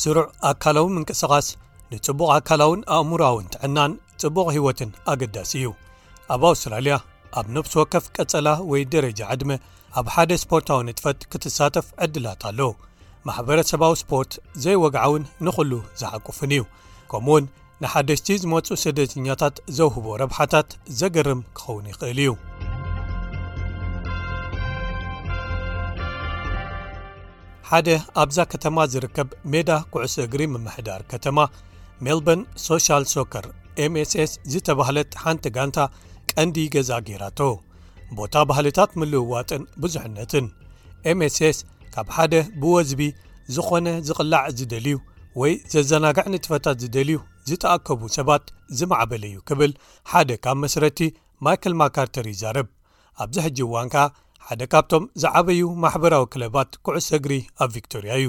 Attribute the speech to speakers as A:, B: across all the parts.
A: ስሩዕ ኣካላዊ ምንቅስቓስ ንጽቡቕ ኣካላውን ኣእምሮኣውን ትዕናን ጽቡቕ ህይወትን ኣገዳሲ እዩ ኣብ ኣውስትራልያ ኣብ ነፍሲ ወከፍ ቀጸላ ወይ ደረጃ ዕድመ ኣብ ሓደ ስፖርታዊ ንጥፈት ክትሳተፍ ዕድላት ኣሎ ማሕበረሰባዊ ስፖርት ዘይወግዓውን ንዅሉ ዝሓቁፍን እዩ ከምኡ ውን ንሓደሽቲ ዝመፁ ስደተኛታት ዘውህቦ ረብሓታት ዘገርም ክኸውን ይኽእል እዩ ሓደ ኣብዛ ከተማ ዝርከብ ሜዳ ኩዕሶ እግሪ ምምሕዳር ከተማ ሜልበን ሶሻል ሶከር ኤምስስ ዝተባህለት ሓንቲ ጋንታ ቀንዲ ገዛ ገይራቶ ቦታ ባህልታት ምልውዋጥን ብዙሕነትን ኤምስስ ካብ ሓደ ብወዝቢ ዝኾነ ዝቕላዕ ዝደልዩ ወይ ዘዘናግዕ ንጥፈታት ዝደልዩ ዝተኣከቡ ሰባት ዝማዕበለ እዩ ክብል ሓደ ካብ መስረቲ ማይክል ማካርተር ይዛረብ ኣብዚ ሕጂ እዋን ከኣ ሓደ ካብቶም ዝዓበዩ ማሕበራዊ ክለባት ኩዕሰ እግሪ ኣብ ቪክቶርያ እዩ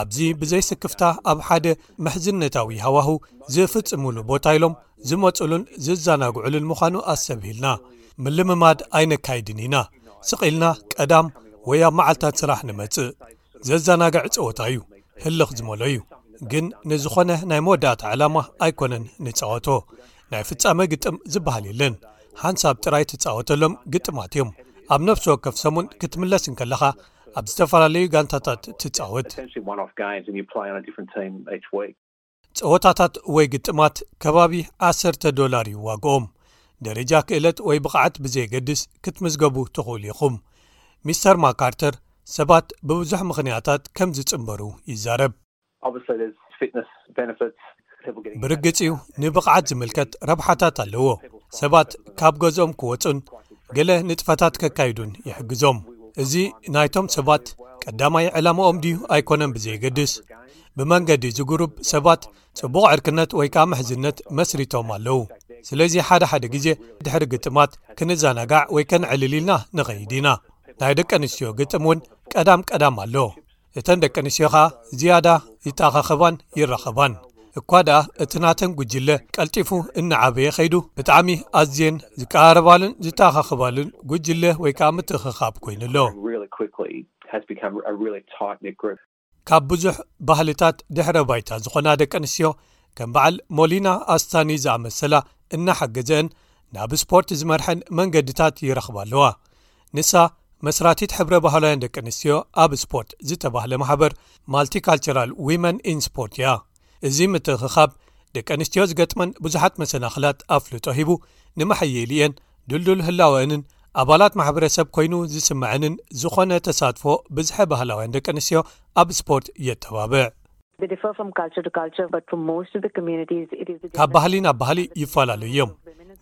A: ኣብዚ ብዘይ ስክፍታ ኣብ ሓደ ምሕዝነታዊ ሃዋሁ ዝፍጽምሉ ቦታ ኢሎም ዝመጹሉን ዝዛናግዑሉን ምዃኑ ኣሰብሂልና ምልምማድ ኣይነካይድን ኢና ስቒልና ቀዳም ወይ ኣብ መዓልታት ስራሕ ንመጽእ ዘዛናግዕ ጸወታ እዩ ህልኽ ዝመሎ እዩ ግን ንዝኾነ ናይ መወዳእታ ዕላማ ኣይኮነን ንጻወቶ ናይ ፍጻመ ግጥም ዝበሃል የለን ሓንሳብ ጥራይ ትጻወተሎም ግጥማት እዮም ኣብ ነፍሲ ወከፍ ሰሙን ክትምለስ እንከለኻ ኣብ ዝተፈላለዩ ጋንታታት ትጻወት። ጸወታታት ወይ ግጥማት ከባቢ ዓሰርተ ዶላር እዩ ዋግኦም። ደረጃ ክእለት ወይ ብቕዓት ብዘየገድስ ክትምዝገቡ ትኽእሉ ኢኹም። ሚስተር ማካርተር ሰባት ብብዙሕ ምኽንያታት ከም ዝጽንበሩ ይዛረብ። ብርግጽ እዩ ንብቕዓት ዝምልከት ረብሓታት ኣለዎ ሰባት ካብ ገዝኦም ክወፁን ገለ ንጥፈታት ከካይዱን ይሕግዞም እዚ ናይቶም ሰባት ቀዳማይ ዕላማኦም ድዩ ኣይኮነን ብዘየገድስ ብመንገዲ ዝግሩብ ሰባት ጽቡቕ ዕርክነት ወይ ከዓ ምሕዝነት መስሪቶም ኣለዉ ስለዚ ሓደ ሓደ ግዜ ድሕሪ ግጥማት ክንዘናጋዕ ወይ ከነዕልል ኢልና ንኸይድ ኢና ናይ ደቂ ኣንስትዮ ግጥም እውን ቀዳም ቀዳም ኣሎ እተን ደቂ ኣንስትዮ ኸኣ ዝያዳ ይተኣኻኸባን ይራኸባን። እኳ ደኣ እቲ ናተን ጕጅለ ቀልጢፉ እናዓበየ ኸይዱ፣ ብጣዕሚ ኣዝየን ዝቀራረባሉን ዝተኣኻኸባሉን ጕጅለ ወይ ከኣ ምትእኽኻብ ኰይኑ ኣሎ። ካብ ብዙሕ ባህልታት ድሕረ ባይታ ዝዀና ደቂ ኣንስትዮ ከም በዓል ሞሊና ኣስታኒ ዝኣመሰላ እናሓገዘኣን ናብ ስፖርት ዝመርሐን መንገድታት ይረኽባ ኣለዋ። ንሳ መስራቲት ሕብረ ባህላውያን ደቂ ኣንስትዮ ኣብ ስፖርት ዝተባህለ ማሕበር ማልቲካልቸራል ዊመን ን ስፖርት እያ እዚ ምትእኽኻብ ደቂ ኣንስትዮ ዝገጥመን ብዙሓት መሰናኽላት ኣፍልጦ ሂቡ ንመሐየሊ እየን ድልዱል ህላወአንን ኣባላት ማሕበረሰብ ኮይኑ ዝስምዐንን ዝኾነ ተሳትፎ ብዝሐ ባህላውያን ደቂ ኣንስትዮ ኣብ ስፖርት የተባብዕ ካብ ባህሊ ናብ ባህሊ ይፈላለዩ እዮም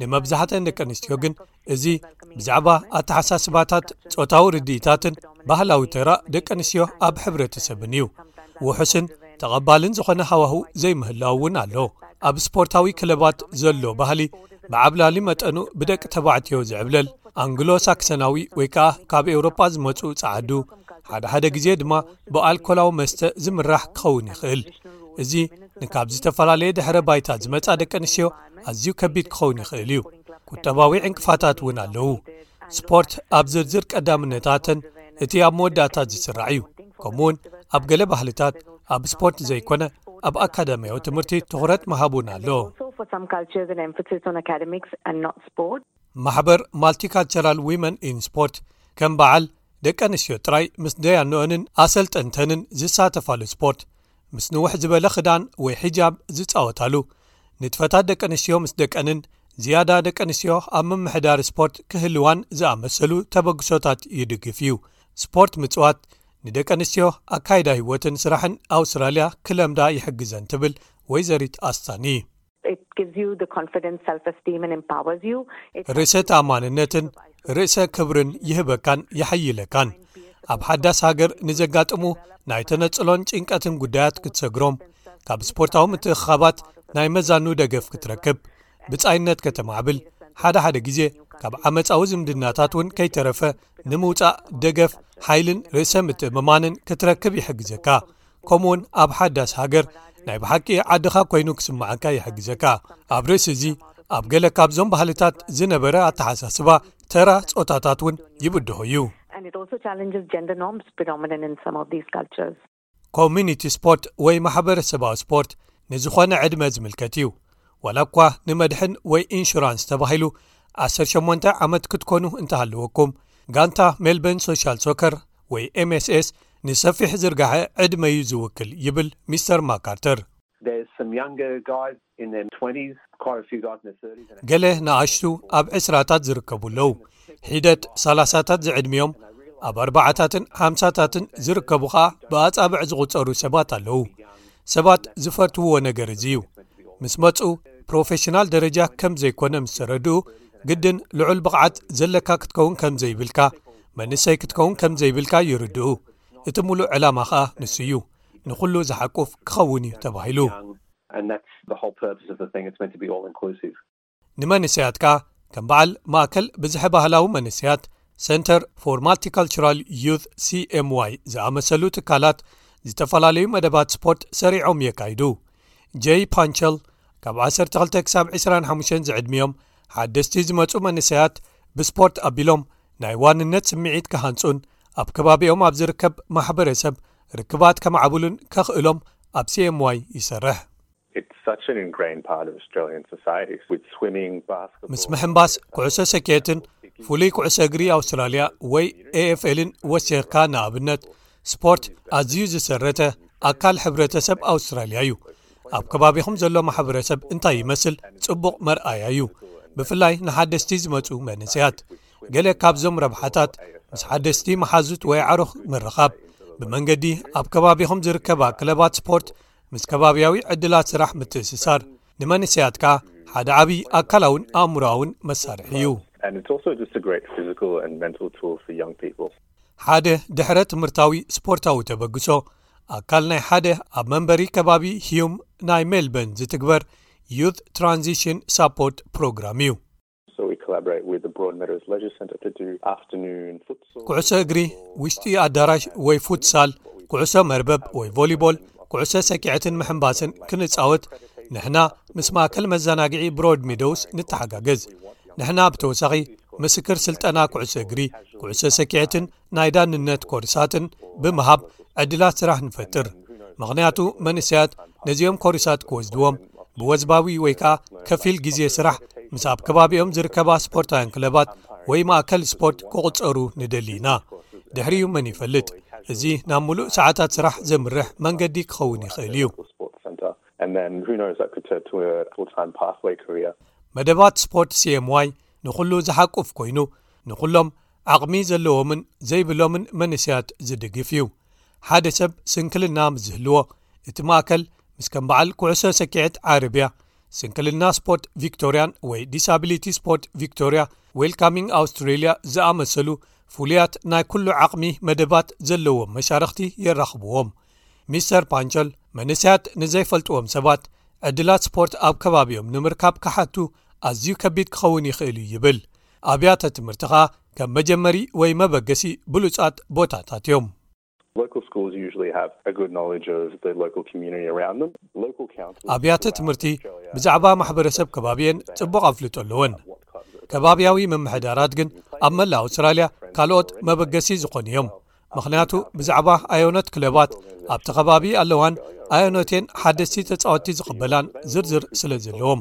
A: ንመብዛሕተን ደቂ ኣንስትዮ ግን እዚ ብዛዕባ ኣተሓሳስባታት ፆታዊ ርድኢታትን ባህላዊ ተራ ደቂ ኣንስትዮ ኣብ ሕብረተሰብን እዩ ውሑስን ተቐባልን ዝኾነ ሃዋህ ዘይምህላው እውን ኣሎ ኣብ ስፖርታዊ ክለባት ዘሎ ባህሊ ብዓብላሊ መጠኑ ብደቂ ተባዕትዮ ዝዕብለል ኣንግሎ ሳክሰናዊ ወይ ከኣ ካብ ኤውሮጳ ዝመፁ ፃዓዱ ሓደሓደ ግዜ ድማ ብኣልኮላዊ መስተ ዝምራሕ ክኸውን ይኽእል እዚ ንካብ ዝተፈላለየ ድሕረ ባይታ ዝመፃ ደቂ ኣንስትዮ ኣዝዩ ከቢድ ክኸውን ይኽእል እዩ ቁጠባዊ ዕንቅፋታት እውን ኣለዉ ስፖርት ኣብ ዝርዝር ቀዳምነታትን እቲ ኣብ መወዳእታት ዝስራዕ እዩ ከምኡ ውን ኣብ ገለ ባህልታት ኣብ ስፖርት ዘይኮነ ኣብ ኣካዳምያዊ ትምህርቲ ትኩረት መሃቡን ኣሎ ማሕበር ማልቲካልቸራል ዊመን ን ስፖርት ከም በዓል ደቂ ኣንስትዮ ጥራይ ምስ ደያኖኦንን ኣሰልጠንተንን ዝሳተፋሉ ስፖርት ምስ ንውሕ ዝበለ ክዳን ወይ ሕጃብ ዝጻወታሉ ንጥፈታት ደቂ ኣንስትዮ ምስ ደቀንን ዝያዳ ደቂ ኣንስትዮ ኣብ ምምሕዳር ስፖርት ክህልዋን ዝኣመሰሉ ተበግሶታት ይድግፍ እዩ ስፖርት ምጽዋት ንደቂ ኣንስትዮ ኣካይዳ ህይወትን ስራሕን ኣውስትራልያ ክለምዳ ይሕግዘን ትብል ወይዘሪት ኣስታኒ ርእሰ ተኣማንነትን ርእሰ ክብርን ይህበካን የሐይለካን ኣብ ሓዳስ ሃገር ንዘጋጥሙ ናይ ተነጽሎን ጭንቀትን ጉዳያት ክትሰግሮም ካብ ስፖርታዊ ምትእኻባት ናይ መዛኑ ደገፍ ክትረክብ ብጻይነት ከተማዕብል ሓደ ሓደ ግዜ ካብ ዓመፃዊ ዝምድናታት እውን ከይተረፈ ንምውፃእ ደገፍ ሓይልን ርእሰ ምትእምማንን ክትረክብ ይሕግዘካ ከምኡ ውን ኣብ ሓዳስ ሃገር ናይ ብሓቂ ዓድኻ ኮይኑ ክስምዓካ ይሕግዘካ ኣብ ርእሲ እዚ ኣብ ገለ ካብዞም ባህልታት ዝነበረ ኣተሓሳስባ ተራ ፆታታት ውን ይብድሆ እዩ ኮሚኒቲ ስፖርት ወይ ማሕበረሰባዊ ስፖርት ንዝኾነ ዕድመ ዝምልከት እዩ ዋላ እኳ ንመድሕን ወይ ኢንሹራንስ ተባሂሉ 18 ዓመት ክትኮኑ እንተሃለወኩም ጋንታ ሜልበን ሶሻል ሶከር ወይ mስs ንሰፊሕ ዝርጋሐ ዕድመ'ዩ ዝውክል ይብል ሚስተር ማካርተር። ገለ ንኣሽቱ ኣብ ዕስራታት ዝርከቡ ኣለዉ፣ ሒደት ሰላሳታት ዝዕድሚኦም፣ ኣብ ኣርባዓታትን ሓምሳታትን ዝርከቡ ኸኣ ብኣጻብዕ ዝቝጸሩ ሰባት ኣለዉ። ሰባት ዝፈትውዎ ነገር እዚ እዩ። ምስ መጹ ፕሮፌሽናል ደረጃ ከም ዘይኰነ ምስ ተረድኡ ግድን ልዑል ብቕዓት ዘለካ ክትከውን ከም ዘይብልካ፣ መንእሰይ ክትከውን ከም ዘይብልካ ይርድኡ እቲ ምሉእ ዕላማ ኸኣ ንሱ እዩ ንዅሉ ዝሓቁፍ ክኸውን እዩ ተባሂሉ ንመንእሰያትካ ከም በዓል ማእከል ብዝሐ ባህላዊ መንእሰያት ሰንተር ፎር ማልቲካልቸራል ዩዝ cmy ዝኣመሰሉ ትካላት ዝተፈላለዩ መደባት ስፖርት ሰሪዖም የካይዱ ጀይ ፓንቸል ካብ 12 ክሳብ 25 ዝዕድሚዮም ሓደስቲ ዝመፁ መንሰያት ብስፖርት ኣቢሎም ናይ ዋንነት ስምዒት ክሃንፁን ኣብ ከባቢኦም ኣብ ዝርከብ ማሕበረሰብ ርክባት ከማዕብሉን ከኽእሎም ኣብ ሲምዋይ ይሰርሕ ምስ ምሕምባስ ኩዕሶ ሰክትን ፍሉይ ኩዕሶ እግሪ ኣውስትራልያ ወይ ኤፍልን ወሲኽካ ንኣብነት ስፖርት ኣዝዩ ዝሰረተ ኣካል ሕብረተሰብ ኣውስትራልያ እዩ ኣብ ከባቢኹም ዘሎ ማሕበረሰብ እንታይ ይመስል ጽቡቕ መርኣያ እዩ ብፍላይ ንሓደስቲ ዝመፁ መንሰያት ገለ ካብዞም ረብሓታት ምስ ሓደስቲ መሓዙት ወይ ዓሩኽ ምርኻብ ብመንገዲ ኣብ ከባቢኹም ዝርከባ ክለባት ስፖርት ምስ ከባብያዊ ዕድላት ስራሕ ምትእስሳር ንመንሰያት ከኣ ሓደ ዓብዪ ኣካላውን ኣእምሮኣውን መሳርሒ እዩ ሓደ ድሕረ ትምህርታዊ ስፖርታዊ ተበግሶ ኣካል ናይ ሓደ ኣብ መንበሪ ከባቢ ሂዩም ናይ ሜልበርን ዝትግበር ዩት ትራንዚሽን ሳፖርት ፕሮግራም እዩ ኩዕሶ እግሪ ውሽጢ ኣዳራሽ ወይ ፉትሳል ኩዕሶ መርበብ ወይ ቮሊቦል ኩዕሶ ሰኪዐትን ምሕምባስን ክንፃወት ንሕና ምስ ማእከል መዘናግዒ ብሮድ ሚደውስ ንተሓጋገዝ ንሕና ብተወሳኺ ምስክር ስልጠና ኩዕሶ እግሪ ኩዕሶ ሰኪዐትን ናይ ዳንነት ኮርሳትን ብምሃብ ዕድላት ስራሕ ንፈጥር ምኽንያቱ መንእሰያት ነዚኦም ኮርሳት ክወስድዎም ብወዝባዊ ወይ ከዓ ከፊል ግዜ ስራሕ ምስ ኣብ ከባቢኦም ዝርከባ ስፖርታውያን ክለባት ወይ ማእከል ስፖርት ክቕፀሩ ንደሊ ኢና ድሕሪዩ መን ይፈልጥ እዚ ናብ ሙሉእ ሰዓታት ስራሕ ዘምርሕ መንገዲ ክኸውን ይኽእል እዩ መደባት ስፖርት cmy ንኹሉ ዝሓቁፍ ኮይኑ ንኹሎም ዓቕሚ ዘለዎምን ዘይብሎምን መንእሰያት ዝድግፍ እዩ ሓደ ሰብ ስንክልና ምስ ዝህልዎ እቲ ማእከል ምስ ከም በዓል ኩዕሶ ሰኪዐት ዓረብያ ስንክልና ስፖርት ቪክቶርያን ወይ ዲስቢሊቲ ስፖርት ቪክቶርያ ዌልካሚንግ ኣውስትራልያ ዝኣመሰሉ ፍሉያት ናይ ኩሉ ዓቕሚ መደባት ዘለዎም መሻርኽቲ የራኽብዎም ሚስተር ፓንቸል መንእሰያት ንዘይፈልጥዎም ሰባት ዕድላት ስፖርት ኣብ ከባቢኦም ንምርካብ ክሓቱ ኣዝዩ ከቢድ ክኸውን ይኽእል እዩ ይብል ኣብያተ ትምህርቲ ኸኣ ከም መጀመሪ ወይ መበገሲ ብሉጻት ቦታታት እዮም። ኣብያተ ትምህርቲ ብዛዕባ ማሕበረሰብ ከባቢኤን ጽቡቕ ኣፍልጦ ኣለወን ከባብያዊ ምምሕዳራት ግን ኣብ መላእ ኣውስትራልያ ካልኦት መበገሲ ዝኾኑ እዮም ምኽንያቱ ብዛዕባ ኣዮኖት ክለባት ኣብቲ ኸባቢ ኣለዋን ኣዮኖቴን ሓደስቲ ተፃወቲ ዝቕበላን ዝርዝር ስለ ዘለዎም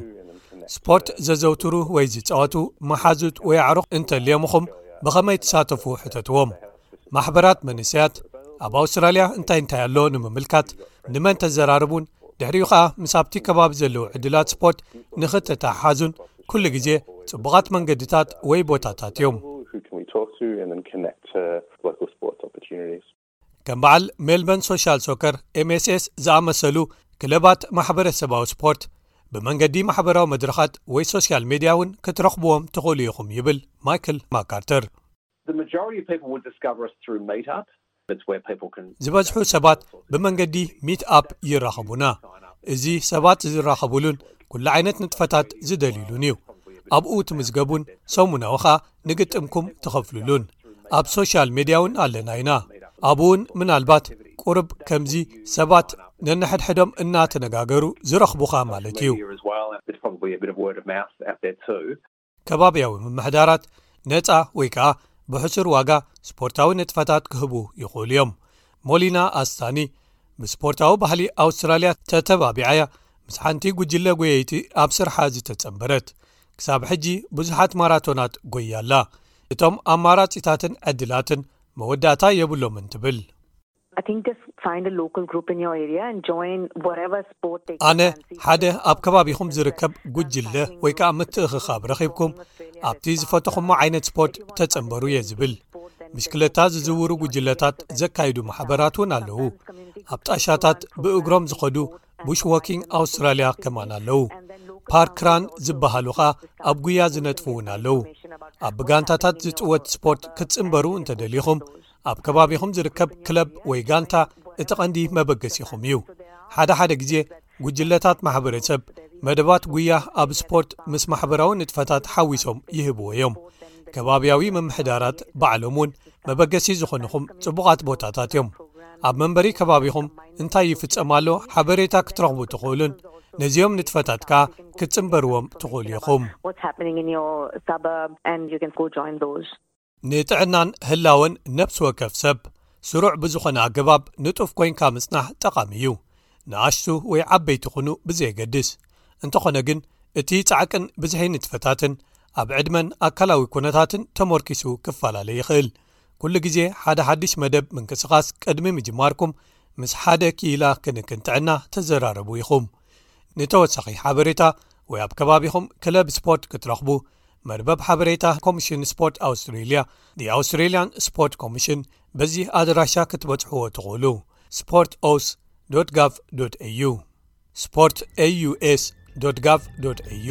A: ስፖርት ዘዘውትሩ ወይ ዝፃወቱ መሓዙት ወይ ኣዕሩኽ እንተልዮምኹም ብኸመይ ትሳተፉ ሕተትዎም ማሕበራት መንሰያት ኣብ ኣውስትራልያ እንታይ እንታይ ኣሎ ንምምልካት ንመን ተዘራርቡን ድሕሪኡ ኸዓ ምስ ኣብቲ ከባቢ ዘለዉ ዕድላት ስፖርት ንኽተተሓሓዙን ኩሉ ግዜ ጽቡቓት መንገድታት ወይ ቦታታት እዮም። ከም በዓል ሜልበን ሶሻል ሶከር፣ MSS፣ ዝኣመሰሉ ክለባት ማሕበረሰባዊ ስፖርት ብመንገዲ ማሕበራዊ መድረኻት ወይ ሶሻል ሜድያ እውን ክትረኽብዎም ትኽእሉ ኢኹም ይብል ማይክል ማካርተር። ዝበዝሑ ሰባት ብመንገዲ ሚት ኣፕ ይራኸቡና እዚ ሰባት ዝራኸቡሉን ኩሉ ዓይነት ንጥፈታት ዝደልሉን እዩ ኣብኡ ትምዝገቡን ሰሙናዊ ኸኣ ንግጥምኩም ትኸፍልሉን ኣብ ሶሻል ሜድያ እውን ኣለና ኢና ኣብኡ ውን ምናልባት ቁርብ ከምዚ ሰባት ነንሕድሕዶም እናተነጋገሩ ዝረኽቡኻ ማለት እዩ። ከባብያዊ ምምሕዳራት ነፃ ወይ ከኣ ብሕሱር ዋጋ ስፖርታዊ ንጥፈታት ክህቡ ይኽእሉ እዮም ሞሊና ኣስታኒ ብስፖርታዊ ባህሊ ኣውስትራልያ ተተባቢዓ እያ ምስ ሓንቲ ጉጅለ ጎየይቲ ኣብ ስርሓ ዝተጸንበረት ክሳብ ሕጂ ብዙሓት ማራቶናት ጎያኣላ እቶም ኣማራጺታትን ዕድላትን መወዳእታ የብሎምን ትብል ኣነ ሓደ ኣብ ከባቢኹም ዝርከብ ጉጅለ ወይ ከኣ ምትእኽኻብ ረኺብኩም ኣብቲ ዝፈተኹሞ ዓይነት ስፖርት ተጸንበሩ እየ ዝብል ምሽክለታ ዝዝውሩ ጉጅለታት ዘካይዱ ማሕበራት እውን ኣለዉ ኣብ ጣሻታት ብእግሮም ዝኸዱ ቡሽ ዎኪንግ ኣውስትራልያ ከማን ኣለዉ ፓርክራን ዝበሃሉ ኸኣ ኣብ ጉያ ዝነጥፉ እውን ኣለዉ ኣብ ብጋንታታት ዝጽወት ስፖርት ክትጽንበሩ እንተደሊኹም ኣብ ከባቢኹም ዝርከብ ክለብ ወይ ጋንታ እቲ ቐንዲ መበገሲኹም እዩ ሓደ ሓደ ግዜ ጕጅለታት ማሕበረሰብ መደባት ጕያ ኣብ ስፖርት ምስ ማሕበራዊ ንጥፈታት ሓዊሶም ይህብዎ እዮም ከባብያዊ ምምሕዳራት ባዕሎም እውን መበገሲ ዝኾንኹም ጽቡቓት ቦታታት እዮም ኣብ መንበሪ ከባቢኹም እንታይ ይፍጸም ኣሎ ሓበሬታ ክትረኽቡ ትኽእሉን ነዚኦም ንጥፈታት ከኣ ክትጽምበርዎም ትኽእሉ ኢኹም ንጥዕናን ህላወን ነፍሲ ወከፍ ሰብ ስሩዕ ብዝኾነ ኣገባብ ንጡፍ ኮይንካ ምጽናሕ ጠቓሚ እዩ ንኣሽቱ ወይ ዓበይቲ ኹኑ ብዘየገድስ እንተኾነ ግን እቲ ጻዕቅን ብዝሒ ንትፈታትን ኣብ ዕድመን ኣካላዊ ኩነታትን ተሞርኪሱ ክፈላለ ይኽእል ኩሉ ግዜ ሓደ ሓድሽ መደብ ምንቅስቓስ ቅድሚ ምጅማርኩም ምስ ሓደ ክኢላ ክንክን ጥዕና ተዘራረቡ ኢኹም ንተወሳኺ ሓበሬታ ወይ ኣብ ከባቢኹም ክለብ ስፖርት ክትረኽቡ መርበብ ሓበሬታ ኮሚሽን ስፖርት ኣውስትሬልያ ኣውስትራልያን ስፖርት ኮሚሽን በዚ ኣደራሻ ክትበጽሕዎ ትኽእሉ ስፖርት ኦውስ ጋቭ ኤዩ ስፖርት aዩስ ጋቭ
B: ኤዩ